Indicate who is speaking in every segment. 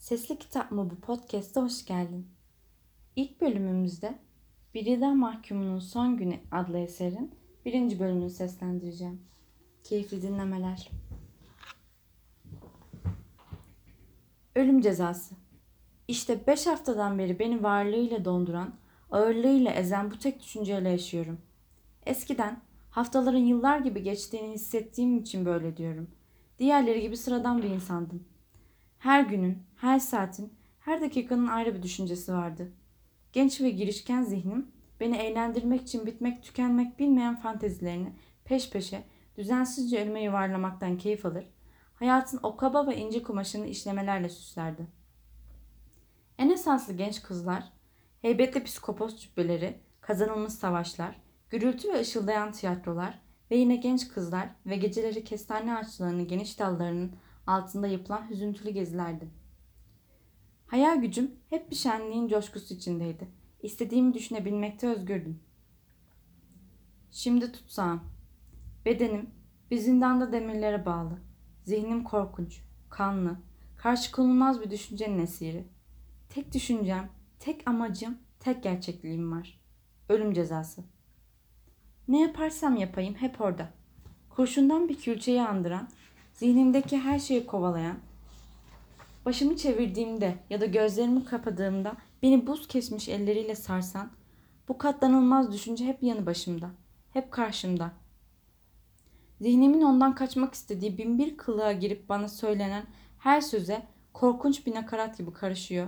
Speaker 1: Sesli Kitap mı bu podcast'a hoş geldin. İlk bölümümüzde Bir İdam Mahkumunun Son Günü adlı eserin birinci bölümünü seslendireceğim. Keyifli dinlemeler. Ölüm cezası. İşte beş haftadan beri beni varlığıyla donduran, ağırlığıyla ezen bu tek düşünceyle yaşıyorum. Eskiden haftaların yıllar gibi geçtiğini hissettiğim için böyle diyorum. Diğerleri gibi sıradan bir insandım. Her günün, her saatin, her dakikanın ayrı bir düşüncesi vardı. Genç ve girişken zihnim beni eğlendirmek için bitmek tükenmek bilmeyen fantezilerini peş peşe düzensizce ölüme yuvarlamaktan keyif alır, hayatın o kaba ve ince kumaşını işlemelerle süslerdi. En esaslı genç kızlar, heybetli psikopos cübbeleri, kazanılmış savaşlar, gürültü ve ışıldayan tiyatrolar ve yine genç kızlar ve geceleri kestane ağaçlarının geniş dallarının altında yapılan hüzüntülü gezilerdi. Hayal gücüm hep bir şenliğin coşkusu içindeydi. İstediğimi düşünebilmekte özgürdüm. Şimdi tutsağım. Bedenim bir zindanda demirlere bağlı. Zihnim korkunç, kanlı, karşı konulmaz bir düşüncenin esiri. Tek düşüncem, tek amacım, tek gerçekliğim var. Ölüm cezası. Ne yaparsam yapayım hep orada. Kurşundan bir külçeyi andıran, zihnimdeki her şeyi kovalayan, başımı çevirdiğimde ya da gözlerimi kapadığımda beni buz kesmiş elleriyle sarsan, bu katlanılmaz düşünce hep yanı başımda, hep karşımda. Zihnimin ondan kaçmak istediği binbir kılığa girip bana söylenen her söze korkunç bir nakarat gibi karışıyor.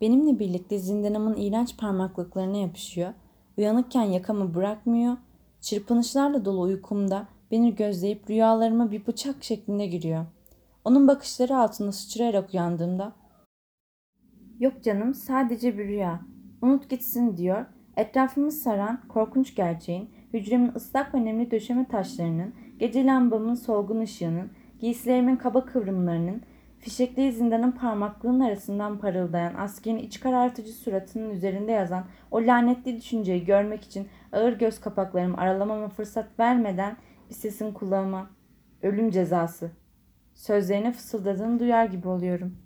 Speaker 1: Benimle birlikte zindanımın iğrenç parmaklıklarına yapışıyor, uyanıkken yakamı bırakmıyor, çırpınışlarla dolu uykumda beni gözleyip rüyalarıma bir bıçak şeklinde giriyor. Onun bakışları altında sıçrayarak uyandığımda Yok canım sadece bir rüya. Unut gitsin diyor. Etrafımı saran korkunç gerçeğin, hücremin ıslak ve nemli döşeme taşlarının, gece lambamın solgun ışığının, giysilerimin kaba kıvrımlarının, fişekli zindanın parmaklığının arasından parıldayan askerin iç karartıcı suratının üzerinde yazan o lanetli düşünceyi görmek için ağır göz kapaklarımı aralamama fırsat vermeden bir sesin kulağıma ölüm cezası sözlerine fısıldadığını duyar gibi oluyorum.